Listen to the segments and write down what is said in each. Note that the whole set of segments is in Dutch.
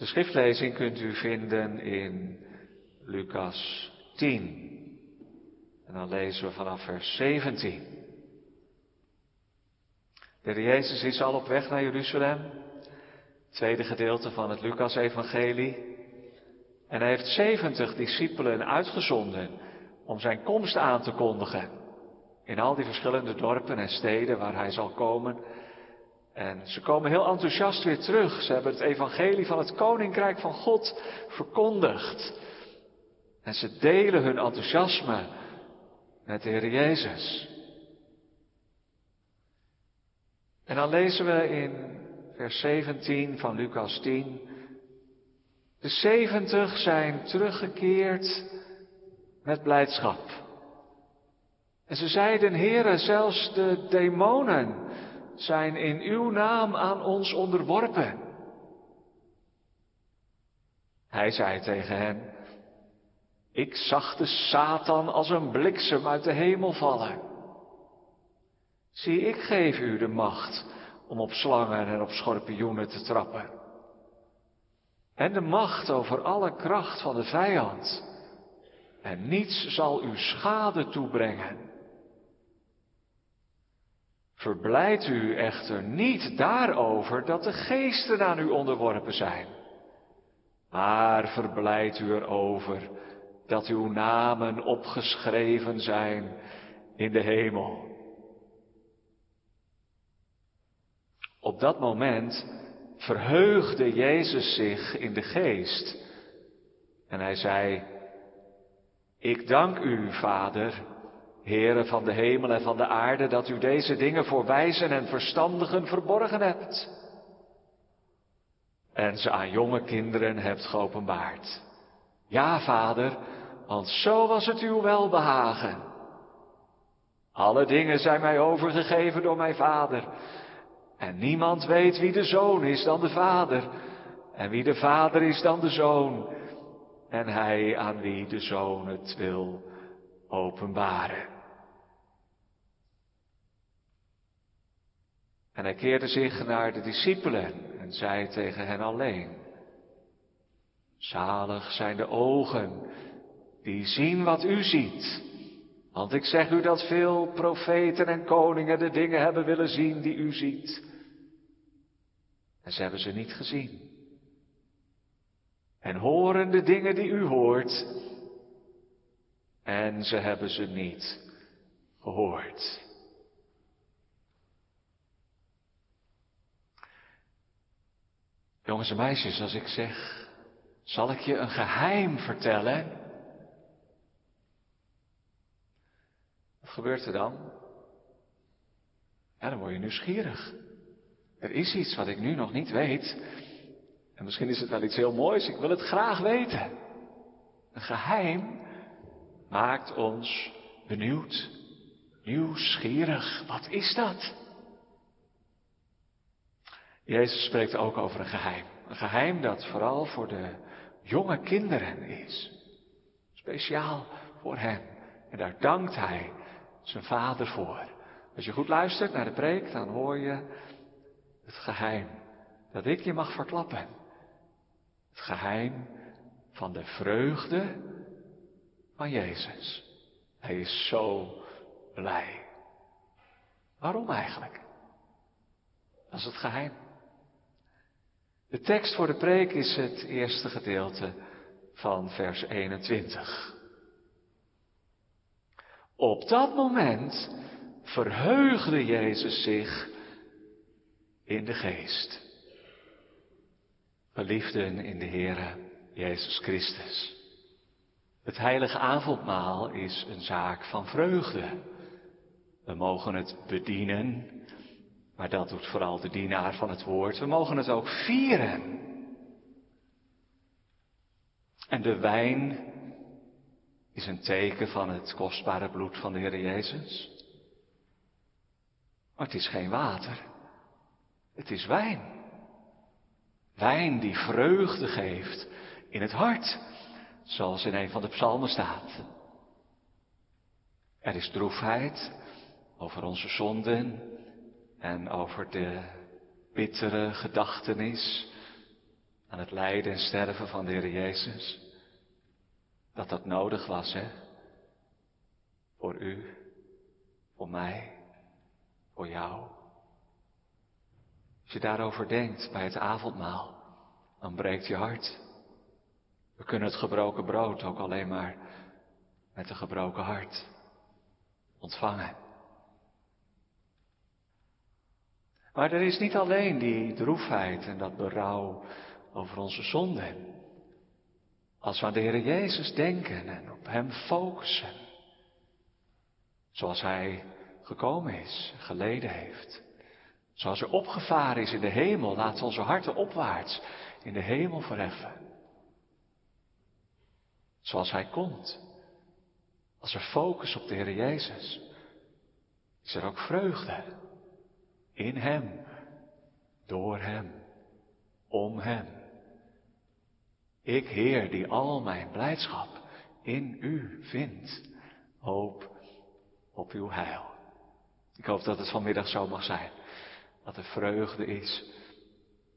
De schriftlezing kunt u vinden in Lucas 10. En dan lezen we vanaf vers 17. De Jezus is al op weg naar Jeruzalem. Tweede gedeelte van het Lucas-evangelie. En hij heeft zeventig discipelen uitgezonden om zijn komst aan te kondigen. In al die verschillende dorpen en steden waar hij zal komen. En ze komen heel enthousiast weer terug. Ze hebben het evangelie van het koninkrijk van God verkondigd. En ze delen hun enthousiasme met de Heer Jezus. En dan lezen we in vers 17 van Lucas 10. De zeventig zijn teruggekeerd met blijdschap. En ze zeiden, Heere, zelfs de demonen zijn in uw naam aan ons onderworpen. Hij zei tegen hen, ik zag de Satan als een bliksem uit de hemel vallen. Zie, ik geef u de macht om op slangen en op schorpioenen te trappen. En de macht over alle kracht van de vijand. En niets zal u schade toebrengen. Verblijd u echter niet daarover dat de geesten aan u onderworpen zijn. Maar verblijd u erover dat uw namen opgeschreven zijn in de hemel. Op dat moment verheugde Jezus zich in de geest. En hij zei, ik dank u, Vader, Heere van de hemel en van de aarde, dat u deze dingen voor wijzen en verstandigen verborgen hebt. En ze aan jonge kinderen hebt geopenbaard. Ja, Vader, want zo was het uw welbehagen. Alle dingen zijn mij overgegeven door mijn Vader. En niemand weet wie de zoon is dan de vader. En wie de vader is dan de zoon. En hij aan wie de zoon het wil openbaren. En hij keerde zich naar de discipelen en zei tegen hen alleen. Zalig zijn de ogen die zien wat u ziet. Want ik zeg u dat veel profeten en koningen de dingen hebben willen zien die u ziet. En ze hebben ze niet gezien. En horen de dingen die u hoort. En ze hebben ze niet gehoord. Jongens en meisjes, als ik zeg, zal ik je een geheim vertellen? Wat gebeurt er dan? Ja, dan word je nieuwsgierig. Er is iets wat ik nu nog niet weet. En misschien is het wel iets heel moois. Ik wil het graag weten. Een geheim maakt ons benieuwd, nieuwsgierig. Wat is dat? Jezus spreekt ook over een geheim. Een geheim dat vooral voor de jonge kinderen is. Speciaal voor hen. En daar dankt hij zijn vader voor. Als je goed luistert naar de preek, dan hoor je het geheim dat ik je mag verklappen. Het geheim van de vreugde van Jezus. Hij is zo blij. Waarom eigenlijk? Dat is het geheim. De tekst voor de preek is het eerste gedeelte van vers 21. Op dat moment verheugde Jezus zich in de geest. Geliefden in de Heere Jezus Christus. Het heilige avondmaal is een zaak van vreugde. We mogen het bedienen, maar dat doet vooral de dienaar van het woord. We mogen het ook vieren. En de wijn is een teken van het kostbare bloed van de Heer Jezus. Maar het is geen water. Het is wijn. Wijn die vreugde geeft in het hart, zoals in een van de psalmen staat. Er is droefheid over onze zonden en over de bittere gedachtenis aan het lijden en sterven van de Heer Jezus. Dat dat nodig was, hè? Voor u, voor mij, voor jou. Als je daarover denkt bij het avondmaal, dan breekt je hart. We kunnen het gebroken brood ook alleen maar met een gebroken hart ontvangen. Maar er is niet alleen die droefheid en dat berouw over onze zonden. Als we aan de Heer Jezus denken en op Hem focussen, zoals Hij gekomen is, geleden heeft, zoals Hij opgevaren is in de hemel, laat onze harten opwaarts in de hemel verheffen. Zoals Hij komt, als er focus op de Heer Jezus, is er ook vreugde in Hem, door Hem, om Hem. Ik, Heer, die al mijn blijdschap in U vind, hoop op Uw heil. Ik hoop dat het vanmiddag zo mag zijn, dat er vreugde is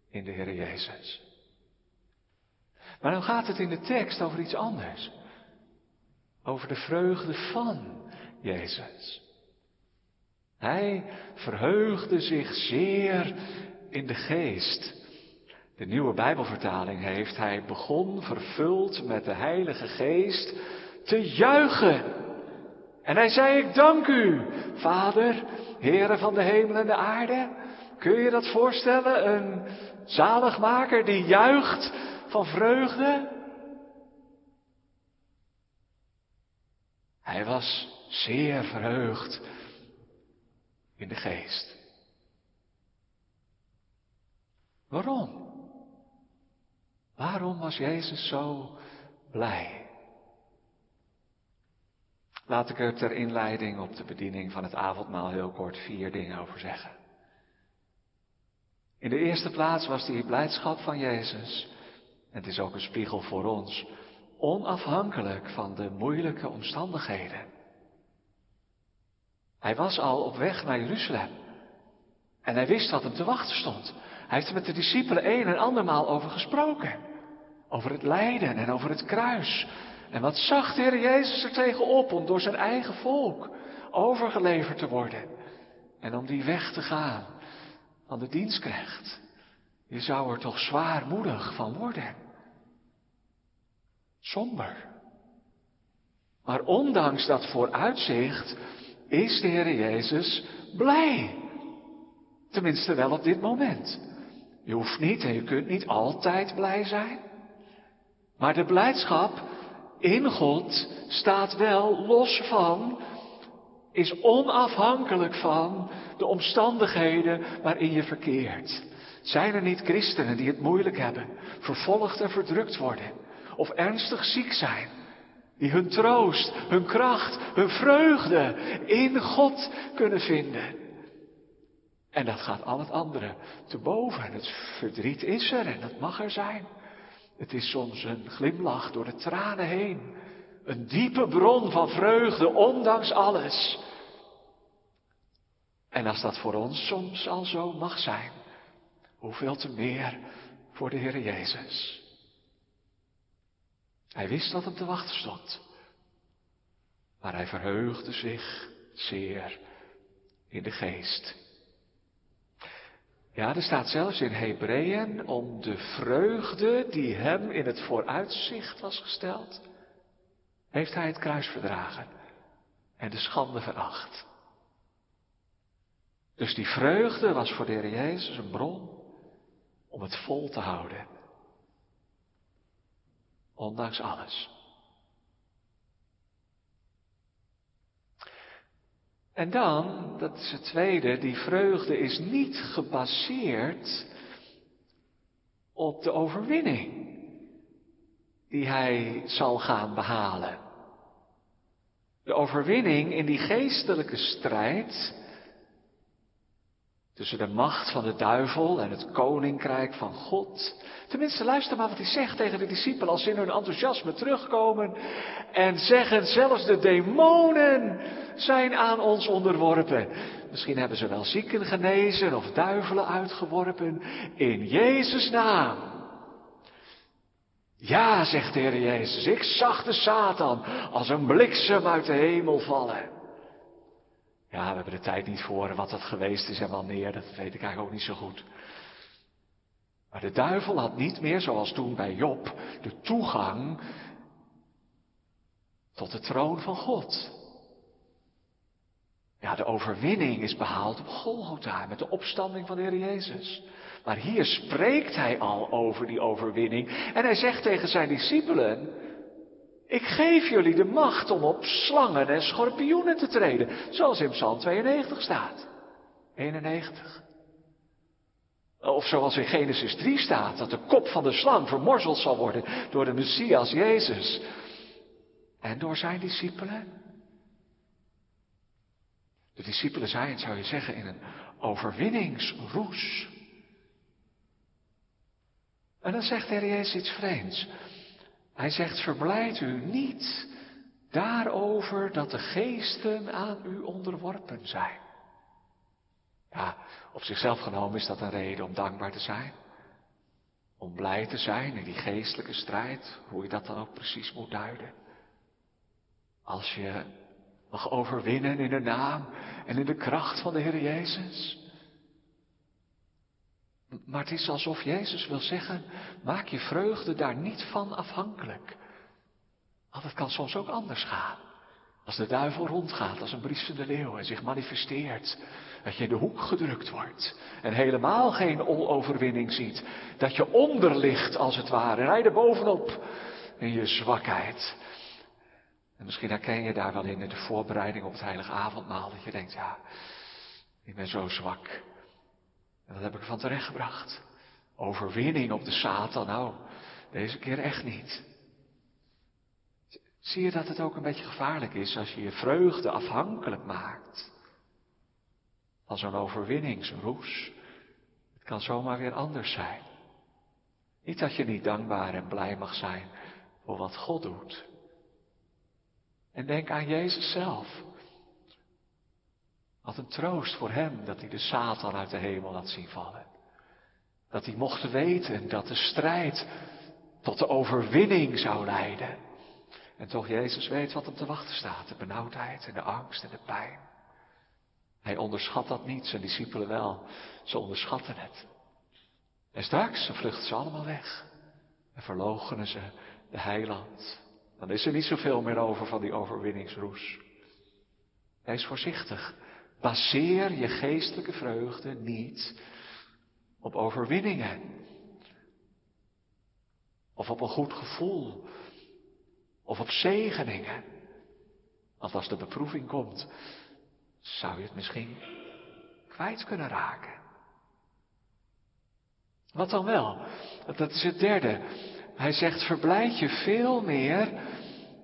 in de Heer Jezus. Maar dan gaat het in de tekst over iets anders. Over de vreugde van Jezus. Hij verheugde zich zeer in de geest. De nieuwe Bijbelvertaling heeft hij begon vervuld met de Heilige Geest te juichen. En hij zei, ik dank u, Vader, Heere van de hemel en de aarde. Kun je dat voorstellen? Een zaligmaker die juicht van vreugde? Hij was zeer verheugd in de geest. Waarom? Waarom was Jezus zo blij? Laat ik er ter inleiding op de bediening van het avondmaal heel kort vier dingen over zeggen. In de eerste plaats was die blijdschap van Jezus, het is ook een spiegel voor ons, onafhankelijk van de moeilijke omstandigheden. Hij was al op weg naar Jeruzalem. En hij wist wat hem te wachten stond. Hij heeft er met de discipelen een en andermaal over gesproken. Over het lijden en over het kruis. En wat zag de Heer Jezus er tegenop om door zijn eigen volk overgeleverd te worden. En om die weg te gaan van de dienstknecht. Je zou er toch zwaarmoedig van worden. Somber. Maar ondanks dat vooruitzicht is de Heer Jezus blij. Tenminste wel op dit moment. Je hoeft niet en je kunt niet altijd blij zijn. Maar de blijdschap in God staat wel los van, is onafhankelijk van de omstandigheden waarin je verkeert. Zijn er niet christenen die het moeilijk hebben, vervolgd en verdrukt worden, of ernstig ziek zijn, die hun troost, hun kracht, hun vreugde in God kunnen vinden? En dat gaat al het andere te boven. Het verdriet is er en dat mag er zijn. Het is soms een glimlach door de tranen heen. Een diepe bron van vreugde, ondanks alles. En als dat voor ons soms al zo mag zijn, hoeveel te meer voor de Heer Jezus. Hij wist wat hem te wachten stond. Maar hij verheugde zich zeer in de geest. Ja, er staat zelfs in Hebreeën om de vreugde die hem in het vooruitzicht was gesteld, heeft hij het kruis verdragen en de schande veracht. Dus die vreugde was voor de Heer Jezus een bron om het vol te houden. Ondanks alles. En dan, dat is het tweede, die vreugde is niet gebaseerd op de overwinning die hij zal gaan behalen. De overwinning in die geestelijke strijd tussen de macht van de duivel en het koninkrijk van God. Tenminste, luister maar wat hij zegt tegen de discipelen als ze in hun enthousiasme terugkomen en zeggen zelfs de demonen zijn aan ons onderworpen. Misschien hebben ze wel zieken genezen of duivelen uitgeworpen in Jezus naam. Ja, zegt de Heer Jezus, ik zag de Satan als een bliksem uit de hemel vallen. Ja, we hebben de tijd niet voor wat dat geweest is en wanneer, dat weet ik eigenlijk ook niet zo goed. Maar de duivel had niet meer, zoals toen bij Job, de toegang tot de troon van God. Ja, de overwinning is behaald op Golgotha met de opstanding van de Heer Jezus. Maar hier spreekt hij al over die overwinning. En hij zegt tegen zijn discipelen, ik geef jullie de macht om op slangen en schorpioenen te treden. Zoals in Psalm 92 staat. 91. Of zoals in Genesis 3 staat, dat de kop van de slang vermorzeld zal worden door de Messias Jezus. En door zijn discipelen. De discipelen zijn, zou je zeggen, in een overwinningsroes. En dan zegt de Heer Jezus iets vreemds. Hij zegt, verblijd u niet daarover dat de geesten aan u onderworpen zijn. Ja, op zichzelf genomen is dat een reden om dankbaar te zijn. Om blij te zijn in die geestelijke strijd, hoe je dat dan ook precies moet duiden. Als je mag overwinnen in de naam en in de kracht van de Heer Jezus. Maar het is alsof Jezus wil zeggen, maak je vreugde daar niet van afhankelijk. Want het kan soms ook anders gaan. Als de duivel rondgaat als een briesende leeuw en zich manifesteert. Dat je in de hoek gedrukt wordt. En helemaal geen overwinning ziet. Dat je onder ligt als het ware. En hij er bovenop in je zwakheid. En misschien herken je daar wel in, in de voorbereiding op het heilige avondmaal. Dat je denkt, ja, ik ben zo zwak. En dat heb ik ervan terechtgebracht. Overwinning op de Satan, nou, deze keer echt niet. Zie je dat het ook een beetje gevaarlijk is als je je vreugde afhankelijk maakt van zo'n overwinningsroes? Het kan zomaar weer anders zijn. Niet dat je niet dankbaar en blij mag zijn voor wat God doet. En denk aan Jezus zelf. Wat een troost voor hem dat hij de Satan uit de hemel had zien vallen. Dat hij mocht weten dat de strijd tot de overwinning zou leiden. En toch Jezus weet wat hem te wachten staat. De benauwdheid en de angst en de pijn. Hij onderschat dat niet, zijn discipelen wel. Ze onderschatten het. En straks vluchten ze allemaal weg. En verloochenen ze de heiland. Dan is er niet zoveel meer over van die overwinningsroes. Hij is voorzichtig. Baseer je geestelijke vreugde niet op overwinningen. Of op een goed gevoel. Of op zegeningen. Want als de beproeving komt, zou je het misschien kwijt kunnen raken. Wat dan wel? Dat is het derde. Hij zegt, verblijd je veel meer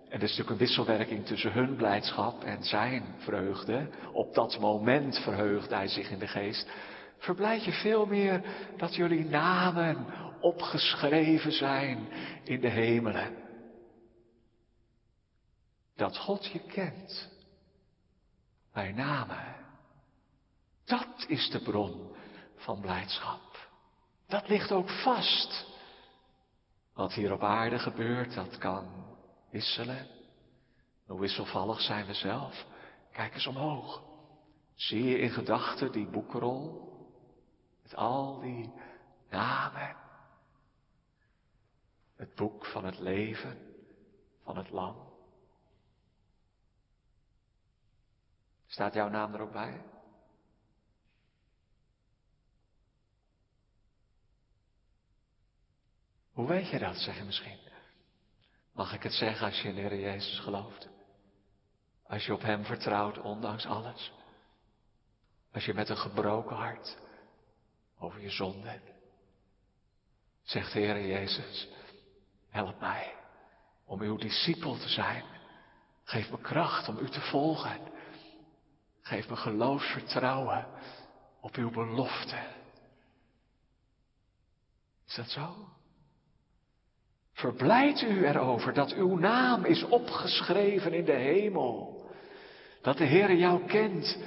en dat is natuurlijk een wisselwerking tussen hun blijdschap en zijn vreugde. Op dat moment verheugde hij zich in de geest. Verblijd je veel meer dat jullie namen opgeschreven zijn in de hemelen. Dat God je kent. Bij namen. Dat is de bron van blijdschap. Dat ligt ook vast. Wat hier op aarde gebeurt, dat kan wisselen. Hoe wisselvallig zijn we zelf? Kijk eens omhoog. Zie je in gedachten die boekrol? Met al die namen. Het boek van het leven van het lam. Staat jouw naam er ook bij? Hoe weet je dat, zeg je misschien? Mag ik het zeggen als je in de Heer Jezus gelooft? Als je op Hem vertrouwt, ondanks alles. Als je met een gebroken hart over je zonde zegt Heer Jezus, help mij om uw discipel te zijn. Geef me kracht om u te volgen. Geef me geloofsvertrouwen op uw belofte. Is dat zo? Verblijd u erover dat uw naam is opgeschreven in de hemel. Dat de Heer jou kent.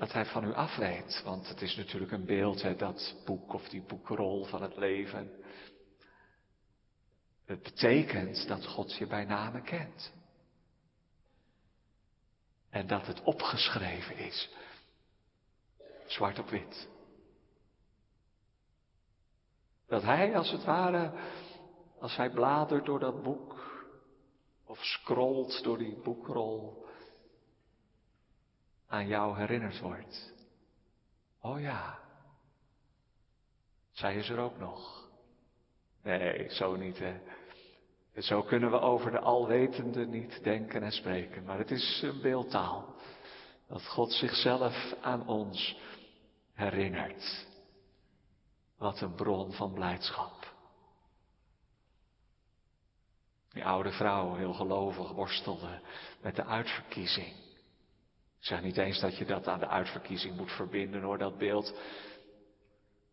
dat hij van u afweet. Want het is natuurlijk een beeld, hè, dat boek of die boekrol van het leven. Het betekent dat God je bij name kent. En dat het opgeschreven is. Zwart op wit. Dat hij als het ware, als hij bladert door dat boek, of scrolt door die boekrol, aan jou herinnerd wordt. Oh ja, zij is er ook nog. Nee, zo niet hè. Zo kunnen we over de alwetende niet denken en spreken, maar het is een beeldtaal. Dat God zichzelf aan ons herinnert. Wat een bron van blijdschap. Die oude vrouw, heel gelovig, worstelde met de uitverkiezing. Ik zeg niet eens dat je dat aan de uitverkiezing moet verbinden hoor, dat beeld.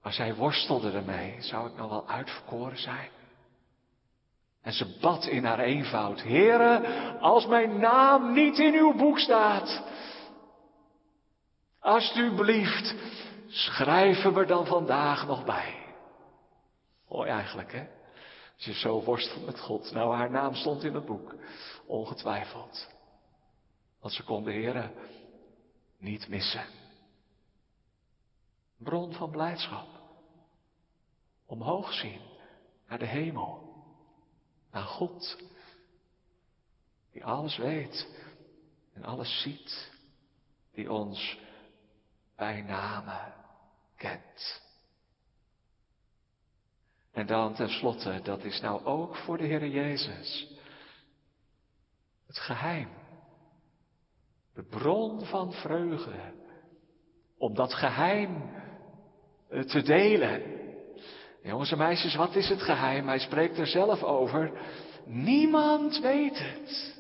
Maar zij worstelde ermee. Zou ik nou wel uitverkoren zijn? En ze bad in haar eenvoud. Heere, als mijn naam niet in uw boek staat. Alsjeblieft, schrijf hem er dan vandaag nog bij. Mooi eigenlijk, hè? Als je zo worstelt met God. Nou, haar naam stond in het boek. Ongetwijfeld. Want ze kon de Heer niet missen. Bron van blijdschap. Omhoog zien naar de hemel. Naar God. Die alles weet en alles ziet. Die ons bij name kent. En dan tenslotte, dat is nou ook voor de Heer Jezus. Het geheim. De bron van vreugde. Om dat geheim eh, te delen. Jongens en meisjes, wat is het geheim? Hij spreekt er zelf over. Niemand weet het.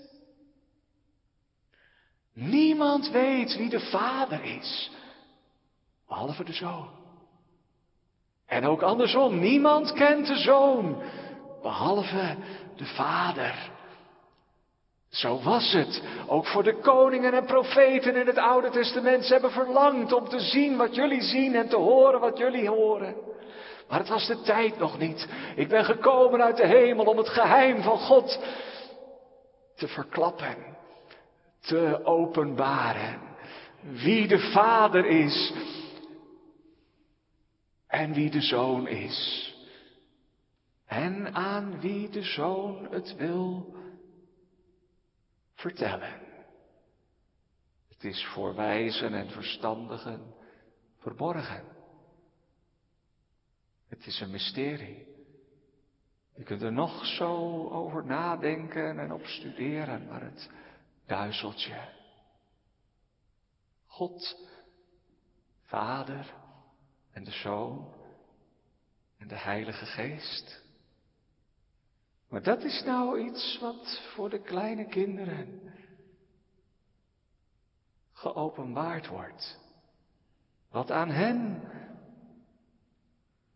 Niemand weet wie de Vader is. Behalve de Zoon. En ook andersom, niemand kent de zoon, behalve de vader. Zo was het. Ook voor de koningen en profeten in het Oude Testament. Ze hebben verlangd om te zien wat jullie zien en te horen wat jullie horen. Maar het was de tijd nog niet. Ik ben gekomen uit de hemel om het geheim van God te verklappen, te openbaren. Wie de Vader is en wie de zoon is. En aan wie de zoon het wil vertellen. Het is voor wijzen en verstandigen verborgen. Het is een mysterie. Je kunt er nog zo over nadenken en op studeren, maar het duizeltje. God, Vader, en de Zoon en de Heilige Geest. Maar dat is nou iets wat voor de kleine kinderen geopenbaard wordt. Wat aan hen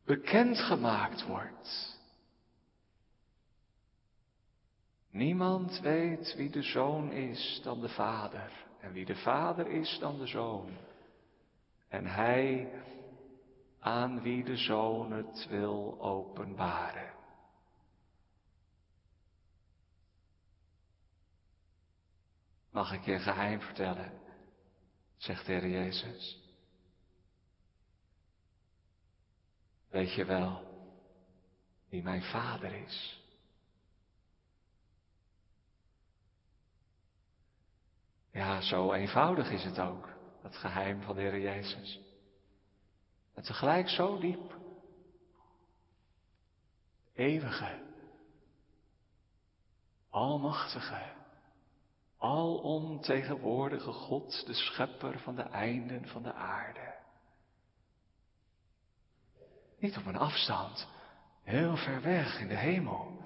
bekendgemaakt wordt. Niemand weet wie de zoon is dan de vader. En wie de vader is dan de zoon. En hij aan wie de Zoon het wil openbaren. Mag ik je geheim vertellen? Zegt de Heer Jezus. Weet je wel wie mijn vader is? Ja, zo eenvoudig is het ook, het geheim van de Heer Jezus. En tegelijk zo diep. Eeuwige, almachtige, alomtegenwoordige God, de schepper van de einden van de aarde. Niet op een afstand, heel ver weg in de hemel.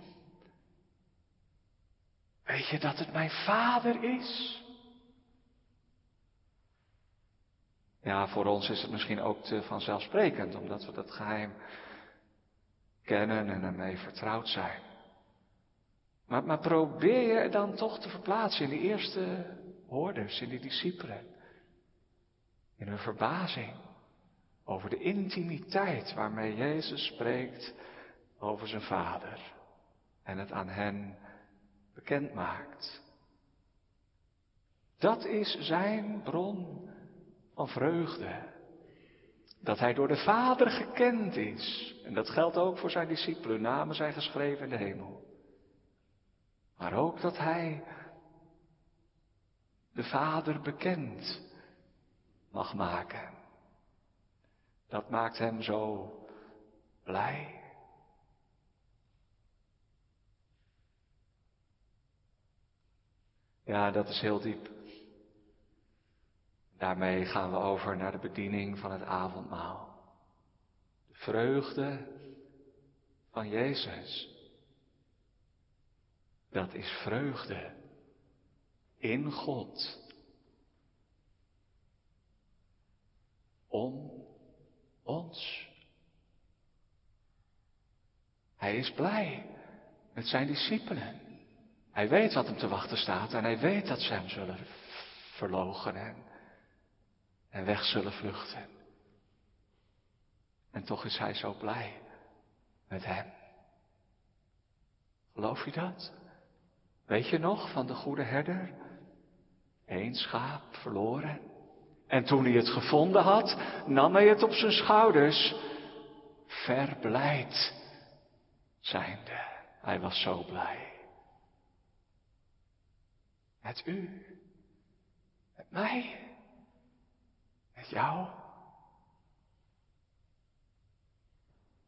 Weet je dat het mijn vader is? Ja, voor ons is het misschien ook te vanzelfsprekend, omdat we dat geheim kennen en ermee vertrouwd zijn. Maar, maar probeer je dan toch te verplaatsen in de eerste hoorders, in die discipelen. in hun verbazing over de intimiteit waarmee Jezus spreekt over zijn Vader en het aan hen bekend maakt. Dat is zijn bron van vreugde. Dat hij door de Vader gekend is. En dat geldt ook voor zijn discipelen. Namen zijn geschreven in de hemel. Maar ook dat hij de Vader bekend mag maken. Dat maakt hem zo blij. Ja, dat is heel diep. Daarmee gaan we over naar de bediening van het avondmaal. De vreugde van Jezus. Dat is vreugde in God. Om ons. Hij is blij met zijn discipelen. Hij weet wat hem te wachten staat en hij weet dat ze hem zullen verloochenen en weg zullen vluchten. En toch is hij zo blij met hem. Geloof je dat? Weet je nog van de goede herder? Eén schaap verloren. En toen hij het gevonden had, nam hij het op zijn schouders, verblijd zijnde. Hij was zo blij. Met u, met mij, jou.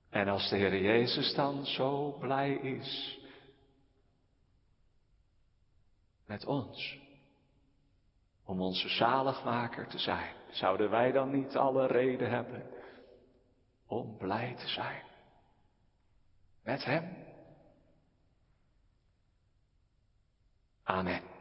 En als de Heer Jezus dan zo blij is met ons, om onze zaligmaker te zijn, zouden wij dan niet alle reden hebben om blij te zijn met Hem? Amen.